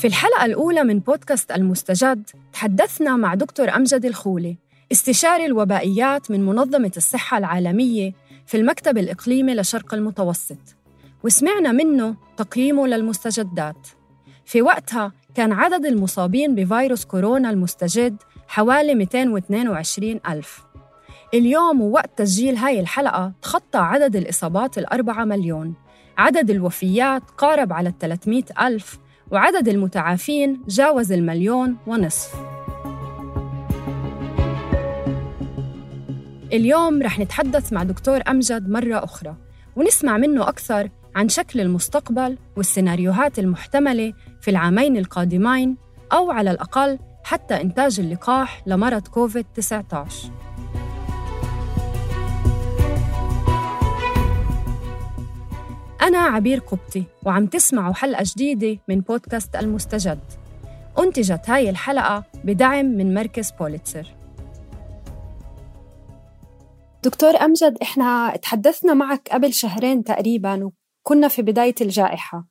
في الحلقة الأولى من بودكاست المستجد تحدثنا مع دكتور أمجد الخولي استشاري الوبائيات من منظمة الصحة العالمية في المكتب الإقليمي لشرق المتوسط. وسمعنا منه تقييمه للمستجدات. في وقتها كان عدد المصابين بفيروس كورونا المستجد حوالي 222 ألف. اليوم ووقت تسجيل هاي الحلقة تخطى عدد الإصابات الأربعة مليون. عدد الوفيات قارب على 300 ألف وعدد المتعافين جاوز المليون ونصف. اليوم رح نتحدث مع دكتور أمجد مرة أخرى ونسمع منه أكثر عن شكل المستقبل والسيناريوهات المحتملة في العامين القادمين أو على الأقل حتى إنتاج اللقاح لمرض كوفيد-19 أنا عبير قبطي وعم تسمعوا حلقة جديدة من بودكاست المستجد. أنتجت هاي الحلقة بدعم من مركز بوليتسر دكتور أمجد إحنا تحدثنا معك قبل شهرين تقريباً وكنا في بداية الجائحة.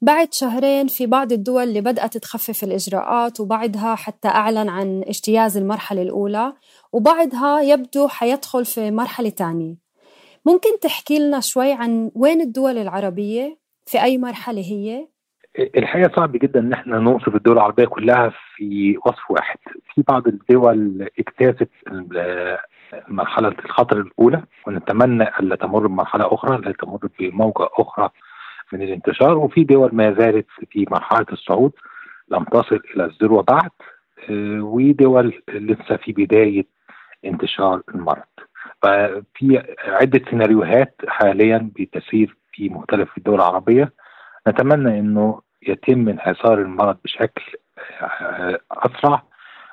بعد شهرين في بعض الدول اللي بدأت تخفف الإجراءات وبعدها حتى أعلن عن اجتياز المرحلة الأولى وبعدها يبدو حيدخل في مرحلة تانية. ممكن تحكي لنا شوي عن وين الدول العربية؟ في أي مرحلة هي؟ الحقيقة صعب جدا إن إحنا نوصف الدول العربية كلها في وصف واحد. في بعض الدول اجتازت مرحلة الخطر الأولى ونتمنى ألا تمر بمرحلة أخرى لا تمر بموجة أخرى من الانتشار. وفي دول ما زالت في مرحلة الصعود لم تصل إلى الذروة بعد ودول لسه في بداية انتشار المرض. ففي عدة سيناريوهات حاليا بتسير في مختلف الدول العربية نتمنى أنه يتم انحصار المرض بشكل أسرع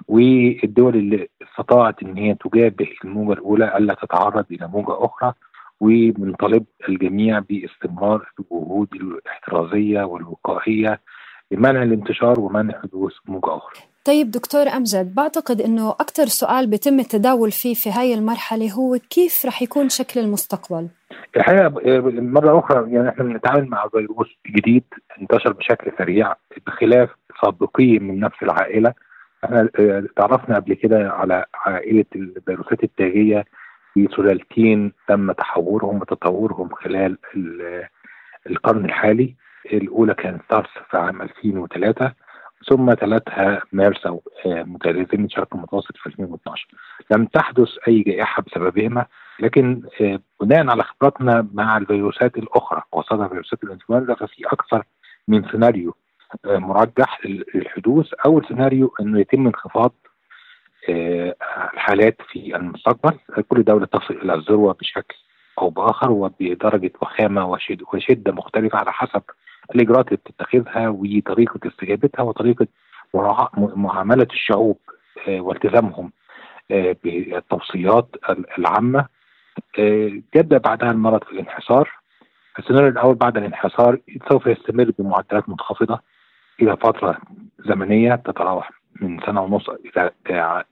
والدول اللي استطاعت إن هي تجابه الموجة الأولى ألا تتعرض إلى موجة أخرى وبنطالب الجميع باستمرار الجهود الاحترازية والوقائية لمنع الانتشار ومنع حدوث موجة أخرى. طيب دكتور أمجد بعتقد أنه أكثر سؤال بيتم التداول فيه في هاي المرحلة هو كيف رح يكون شكل المستقبل؟ الحقيقة مرة أخرى يعني إحنا بنتعامل مع فيروس جديد انتشر بشكل سريع بخلاف سابقيه من نفس العائلة. إحنا تعرفنا قبل كده على عائلة الفيروسات التاجية في سلالتين تم تحورهم وتطورهم خلال القرن الحالي. الأولى كانت سارس في عام 2003 ثم تلتها مارس أو متلازمه الشرق المتوسط في 2012 لم تحدث أي جائحة بسببهما لكن بناء على خبراتنا مع الفيروسات الأخرى وخاصه فيروسات الإنفلونزا ففي أكثر من سيناريو مرجح للحدوث اول سيناريو إنه يتم انخفاض الحالات في المستقبل. كل دولة تصل إلى الذروة بشكل أو بآخر وبدرجة وخامة وشدة مختلفة على حسب الاجراءات اللي بتتخذها وطريقة استجابتها وطريقة معاملة الشعوب والتزامهم بالتوصيات العامة. يبدأ بعدها المرض في الانحسار السيناريو الأول بعد الانحسار سوف يستمر بمعدلات منخفضه إلى فترة زمنية تتراوح من سنة ونص إلى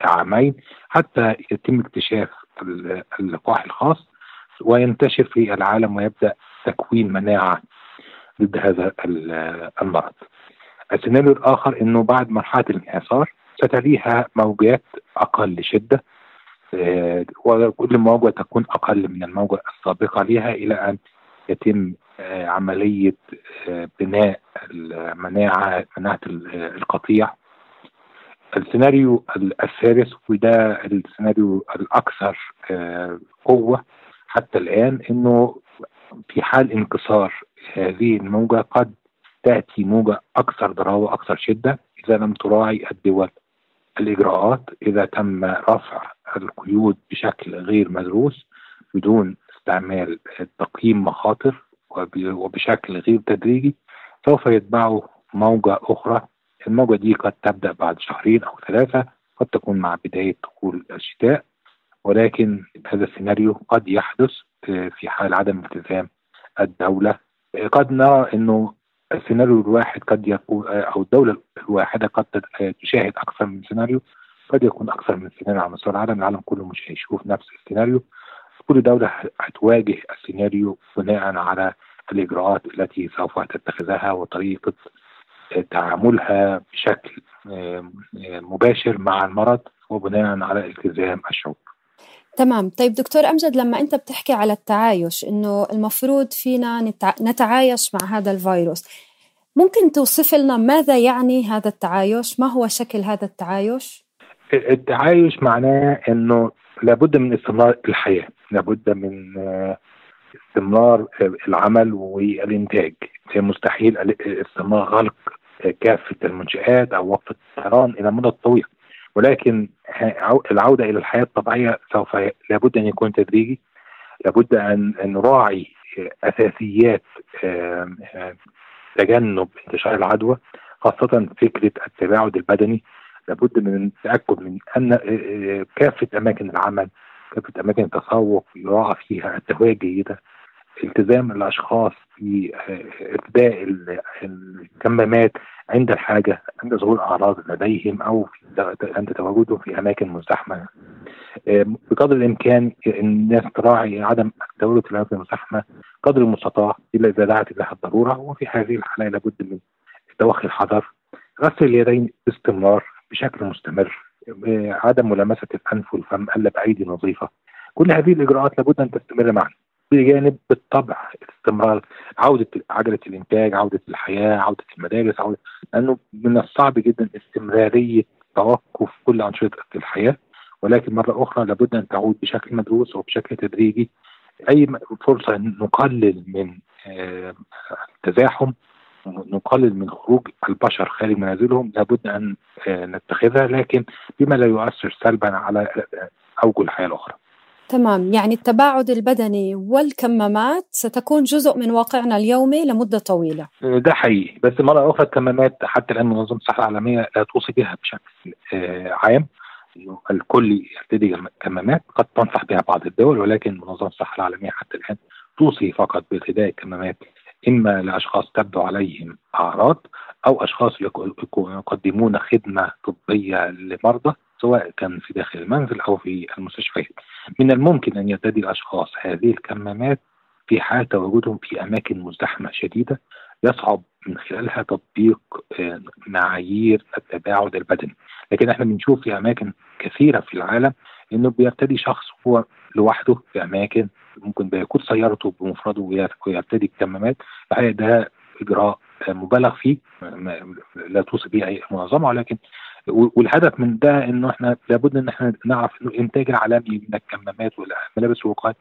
عامين حتى يتم اكتشاف اللقاح الخاص وينتشر في العالم ويبدأ تكوين مناعة ضد هذا المرض. السيناريو الآخر إنه بعد مرحلة الانحسار ستليها موجات أقل شده وكل موجه تكون أقل من الموجة السابقة لها إلى أن يتم عملية بناء المناعة مناعة القطيع السيناريو الثالث وده السيناريو الأكثر آه، قوة حتى الآن إنه في حال انكسار هذه الموجة قد تأتي موجة أكثر ضراوه أكثر شدة إذا لم تراعي الدول. الإجراءات إذا تم رفع القيود بشكل غير مدروس بدون استعمال تقييم مخاطر وبشكل غير تدريجي سوف يتبعه موجة أخرى. الموجة دي قد تبدأ بعد شهرين أو ثلاثة قد تكون مع بداية دخول الشتاء ولكن هذا السيناريو قد يحدث في حال عدم التزام الدولة. قد نرى أنه السيناريو الواحد قد يكون آه، أو الدولة الواحدة قد تشاهد أكثر من سيناريو قد يكون أكثر من سيناريو على مستوى العالم. العالم كله مش هيشوف نفس السيناريو. كل دولة هتواجه السيناريو بناء على الإجراءات التي سوف تتخذها وطريقة تعاملها بشكل مباشر مع المرض وبناء على التزام الشعوب تمام. طيب دكتور أمجد لما أنت بتحكي على التعايش إنه المفروض فينا نتعايش مع هذا الفيروس ممكن توصف لنا ماذا يعني هذا التعايش؟ ما هو شكل هذا التعايش؟ التعايش معناه إنه لابد من استمرار الحياة لابد من استمرار العمل والإنتاج. مستحيل استمرار غلق كافة المنشآت أو وقف الطيران إلى مدة طويله ولكن العودة إلى الحياة الطبيعية سوف لابد أن يكون تدريجي. لابد ان نراعي أساسيات تجنب انتشار العدوى خاصة فكرة التباعد البدني. لابد من التأكد من أن كافة أماكن العمل كافة أماكن التسوق يراعى فيها التهويه الجيده التزام الأشخاص في ارتداء الكمامات عند الحاجة عند ظهور أعراض لديهم أو عند تواجدهم في أماكن مزدحمه بقدر الإمكان الناس تراعي عدم التواجد في الأماكن المزدحمه قدر المستطاع إلا إذا دعت إليها الضرورة وفي هذه الحالة لابد من توخي الحذر غسل اليدين باستمرار بشكل مستمر عدم ملامسة الأنف والفم الا بايدي نظيفة. كل هذه الإجراءات لابد أن تستمر معا. بجانب بالطبع استمرار عودة عجلة الإنتاج عودة الحياة عودة المدارس عودة لأنه من الصعب جدا استمرارية توقف كل أنشطة الحياة. ولكن مرة أخرى لابد أن تعود بشكل مدروس وبشكل تدريجي. أي فرصة نقلل من التزاحم نقلل من خروج البشر خارج منازلهم لابد أن نتخذها. لكن بما لا يؤثر سلبا على أوجه الحياة الأخرى. تمام. يعني التباعد البدني والكمامات ستكون جزء من واقعنا اليومي لمدة طويلة. ده حقيقي. بس مرة أخرى الكمامات حتى الآن منظمة الصحة العالمية لا توصي بها بشكل عام. انه الكل يرتدي كمامات قد تنصح بها بعض الدول ولكن منظمه الصحة العالمية حتى الآن توصي فقط بارتداء الكمامات إما لأشخاص تبدو عليهم أعراض أو أشخاص يقدمون خدمة طبية لمرضى. سواء كان في داخل المنزل أو في المستشفيات. من الممكن أن يرتدي الأشخاص هذه الكمامات في حال تواجدهم في أماكن مزدحمة شديدة يصعب من خلالها تطبيق معايير التباعد البدني. لكن إحنا بنشوف في أماكن كثيرة في العالم إنه بيرتدي شخص هو لوحده في أماكن ممكن بيكون سيارته بمفرده ويرتدي الكمامات. الحقيقة ده إجراء مبالغ فيه. لا توصي به اي منظمه ولكن والهدف من ده إنه إحنا لابد إن إحنا نعرف إنه الإنتاج العالمي من الكمامات والملابس الوقايه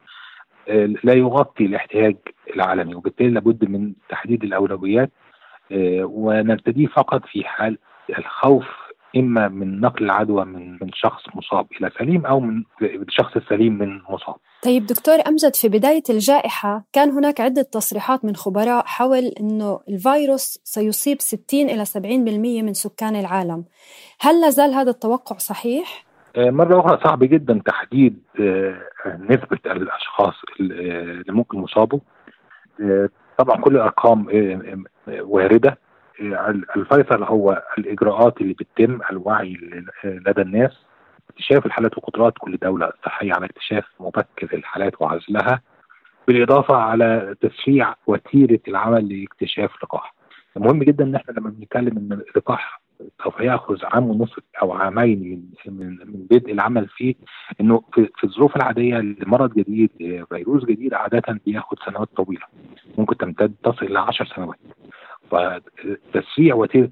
لا يغطي الاحتياج العالمي وبالتالي لابد من تحديد الأولويات ونبتدي فقط في حال الخوف إما من نقل العدوى من من شخص مصاب إلى سليم أو من الشخص السليم من مصاب. طيب دكتور امجد في بداية الجائحة كان هناك عدة تصريحات من خبراء حول إنه الفيروس سيصيب 60 إلى 70% من سكان العالم. هل لا زال هذا التوقع صحيح؟ مرة أخرى صعب جدا تحديد نسبة الأشخاص اللي ممكن يصابوا طبعا كل الأرقام واردة الفيصل هو الإجراءات اللي بتتم الوعي لدى الناس اكتشاف الحالات وقدرات كل دولة صحية على اكتشاف مبكر الحالات وعزلها بالإضافة على تسريع وتيرة العمل لاكتشاف لقاح. مهم جدا إن إحنا لما بنتكلم إن اللقاح سوف يأخذ عام ونصف أو عامين من من من بدء العمل فيه إنه في, في الظروف العادية لمرض جديد فيروس جديد عادة بيأخذ سنوات طويلة. ممكن تمتد تصل إلى 10 سنوات. فتسريع وتيرة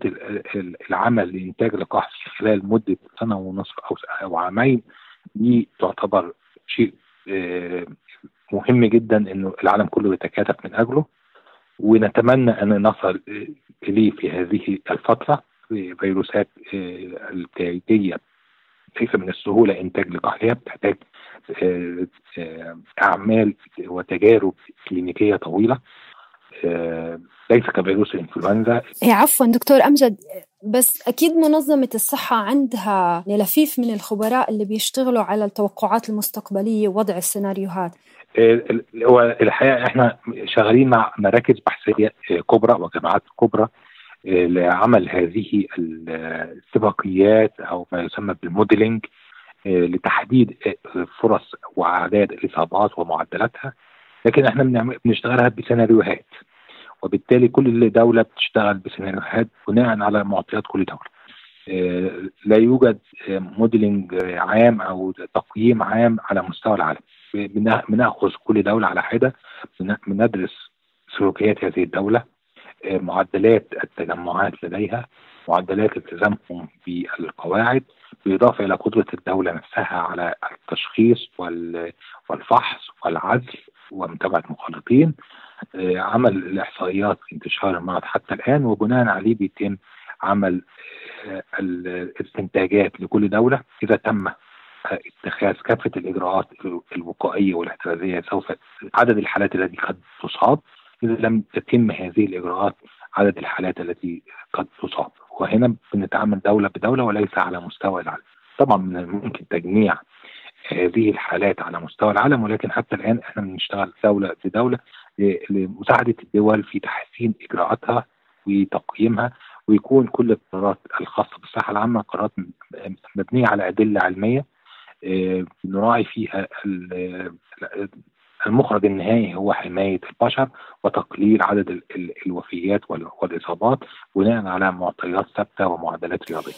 العمل لإنتاج لقاح في خلال مدة سنة ونصف أو أو عامين دي تعتبر شيء آه، مهم جدا إنه العالم كله يتكاتف من أجله. ونتمنى أن نصل إليه في هذه الفترة فيروسات آه، التاجيه ليس من السهولة إنتاج لقاحها بتحتاج آه، أعمال وتجارب كلينيكية طويلة. ليس كفيروس الانفلونزا إيه، عفوا دكتور أمجد بس أكيد منظمة الصحة عندها لفيف من الخبراء اللي بيشتغلوا على التوقعات المستقبلية ووضع السيناريوهات. هو الحقيقة إحنا شغالين مع مراكز بحثية كبرى وجامعات كبرى لعمل هذه السباقيات أو ما يسمى بالموديلنج لتحديد فرص واعداد الإصابات ومعدلاتها. لكن إحنا بنشتغلها بسيناريوهات وبالتالي كل دولة بتشتغل بسيناريوهات بناء على معطيات كل دولة. آه، لا يوجد موديلنج عام أو تقييم عام على مستوى العالم. بنأخذ كل دولة على حدة بندرس سلوكيات هذه الدولة آه، معدلات التجمعات لديها معدلات التزامهم بالقواعد بالإضافة إلى قدرة الدولة نفسها على التشخيص والفحص والعزل ومتابعة مخالطين آه، عمل الإحصائيات انتشار المرض حتى الآن وبناء عليه بيتم عمل آه، الاستنتاجات لكل دولة. إذا تم اتخاذ كافة الإجراءات الوقائية والاحترازية سوف عدد الحالات التي قد تصاب. إذا لم تتم هذه الإجراءات عدد الحالات التي قد تصاب. وهنا بنتعامل دولة بدولة وليس على مستوى العالم. طبعا من الممكن تجميع هذه الحالات على مستوى العالم ولكن حتى الآن إحنا بنشتغل دولة بدوله لمساعدة الدول في تحسين إجراءاتها وتقييمها ويكون كل القرارات الخاصة بالصحة العامة قرارات مبنية على أدلة علمية آه، نراعي فيها المخرج النهائي هو حماية البشر وتقليل عدد الوفيات والإصابات بناء على معطيات ثابتة ومعدلات رياضية.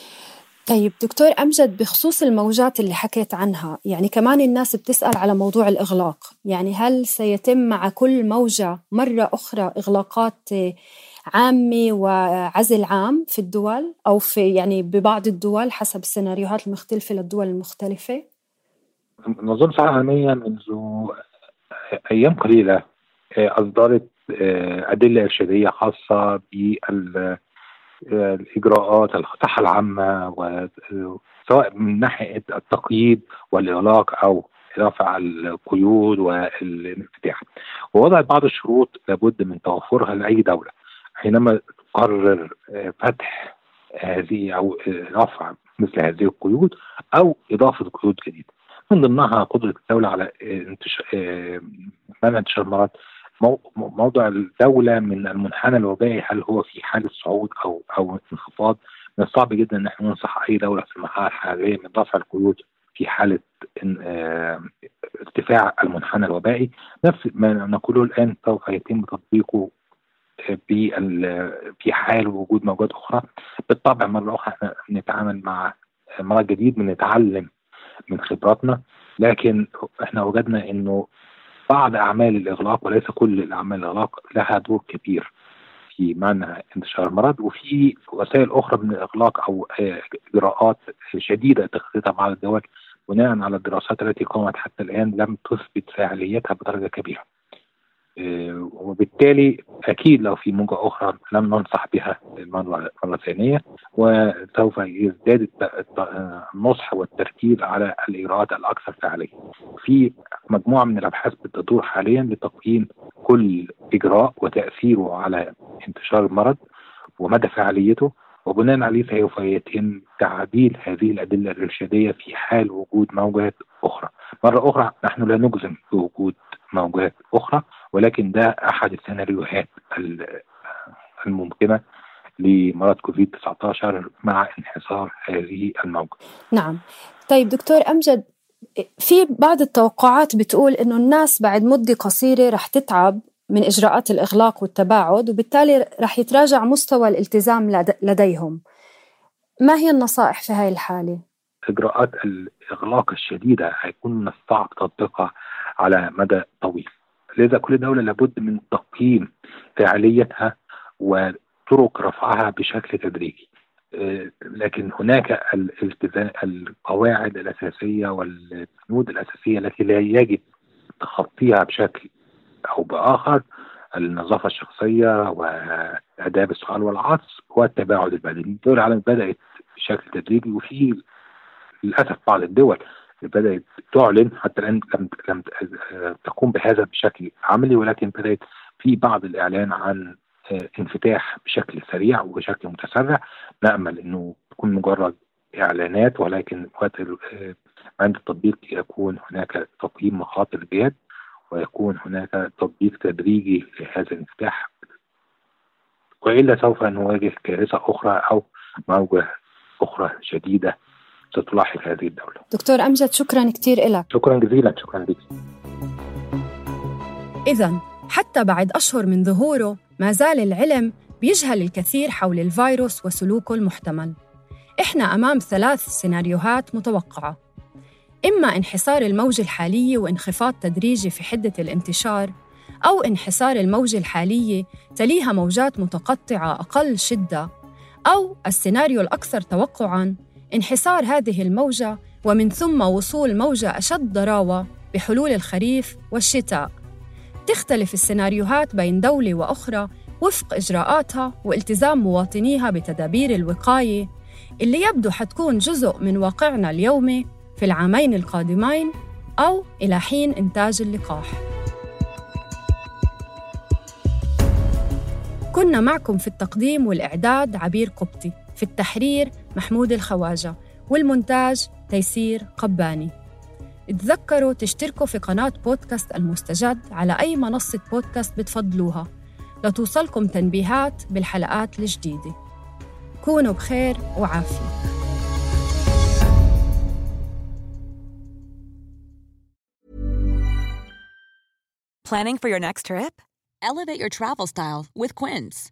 طيب دكتور أمجد بخصوص الموجات اللي حكيت عنها يعني كمان الناس بتسأل على موضوع الإغلاق يعني هل سيتم مع كل موجة مرة أخرى إغلاقات عامة وعزل عام في الدول أو في يعني ببعض الدول حسب السيناريوهات المختلفة للدول المختلفة؟ الصحة العالمية منذ أيام قليلة أصدرت أدلة إرشادية خاصة بال الإجراءات الصحه العامة سواء من ناحية التقييد والإغلاق أو رفع القيود والانفتاح. ووضعت بعض الشروط لابد من توفرها لأي دولة حينما تقرر فتح هذه أو رفع مثل هذه القيود أو إضافة قيود جديدة. من ضمنها قدرة الدولة على انتشار منع انتشار المرض موضع الدولة من المنحنى الوبائي هل هو في حالة صعود أو أو انخفاض؟ من الصعب جدا إن إحنا ننصح أي دولة في المرحله الحاليه من رفع القيود في حالة آه، ارتفاع المنحنى الوبائي. نفس ما نقوله الآن سوف يتم تطبيقه في حال وجود موجات أخرى. بالطبع مرة أخرى إحنا بنتعامل مع مرض جديد بنتعلم من خبراتنا. لكن إحنا وجدنا إنه بعض أعمال الإغلاق وليس كل الاعمال الإغلاق لها دور كبير في منع انتشار المرض وفي وسائل أخرى من الإغلاق أو إجراءات شديدة اتخذتها بعض الدول بناء على الدراسات التي قامت حتى الآن لم تثبت فاعليتها بدرجة كبيرة. آه، وبالتالي أكيد لو في موجة أخرى لم ننصح بها المره الثانية وسوف يزداد النصح والتركيز على الاجراءات الأكثر فعالية. في مجموعة من الأبحاث بتدور حاليا لتقييم كل إجراء وتأثيره على انتشار المرض ومدى فعاليته وبناء عليه سوف يتم تعديل هذه الأدلة الإرشادية في حال وجود موجات أخرى. مرة أخرى نحن لا نجزم بوجود موجات أخرى ولكن ده أحد السيناريوهات الممكنة لمرض كوفيد 19 مع انحصار هذه الموجة. نعم. طيب دكتور أمجد في بعض التوقعات بتقول إنه الناس بعد مدة قصيرة رح تتعب من إجراءات الإغلاق والتباعد وبالتالي رح يتراجع مستوى الالتزام لديهم. ما هي النصائح في هاي الحالة؟ إجراءات الإغلاق الشديدة هيكون من الصعب تطبيقها على مدى طويل. لذا كل دولة لابد من تقييم فعاليتها و طرق رفعها بشكل تدريجي آه، لكن هناك الالتزام القواعد الأساسية والبنود الأساسية التي لا يجب تخطيها بشكل أو بآخر النظافة الشخصية وآداب السؤال والعطس والتباعد البدني الدول العالم بدأت بشكل تدريجي وفي للأسف بعض الدول بدأت تعلن حتى الآن لم لم تقوم بهذا بشكل عملي ولكن بدأت في بعض الإعلان عن آه، انفتاح بشكل سريع وبشكل متسرع. نامل إنه تكون مجرد إعلانات ولكن وقت آه، عند التطبيق يكون هناك تقييم مخاطر بجد ويكون هناك تطبيق تدريجي لهذا الانفتاح. وإلا سوف نواجه كارثة أخرى أو موجة أخرى شديدة. ستلاحق هذه الدولة. دكتور أمجد شكرا كثير لك. شكرا جزيلا شكرا لك. اذا حتى بعد أشهر من ظهوره ما زال العلم بيجهل الكثير حول الفيروس وسلوكه المحتمل. إحنا أمام ثلاث سيناريوهات متوقعة. إما انحسار الموجه الحاليه وانخفاض تدريجي في حدة الانتشار أو انحسار الموجه الحاليه تليها موجات متقطعة أقل شدة أو السيناريو الأكثر توقعا انحسار هذه الموجة ومن ثم وصول موجة أشد ضراوة بحلول الخريف والشتاء. تختلف السيناريوهات بين دولة وأخرى وفق إجراءاتها والتزام مواطنيها بتدابير الوقاية اللي يبدو حتكون جزء من واقعنا اليومي في العامين القادمين أو إلى حين إنتاج اللقاح. كنا معكم في التقديم والإعداد عبير قبطي في التحرير محمود الخواجة والمونتاج تيسير قباني تذكروا تشتركوا في قناة بودكاست المستجد على أي منصة بودكاست بتفضلوها لتوصلكم تنبيهات بالحلقات الجديدة كونوا بخير وعافية Planning for your next trip? Elevate your travel style with Quince.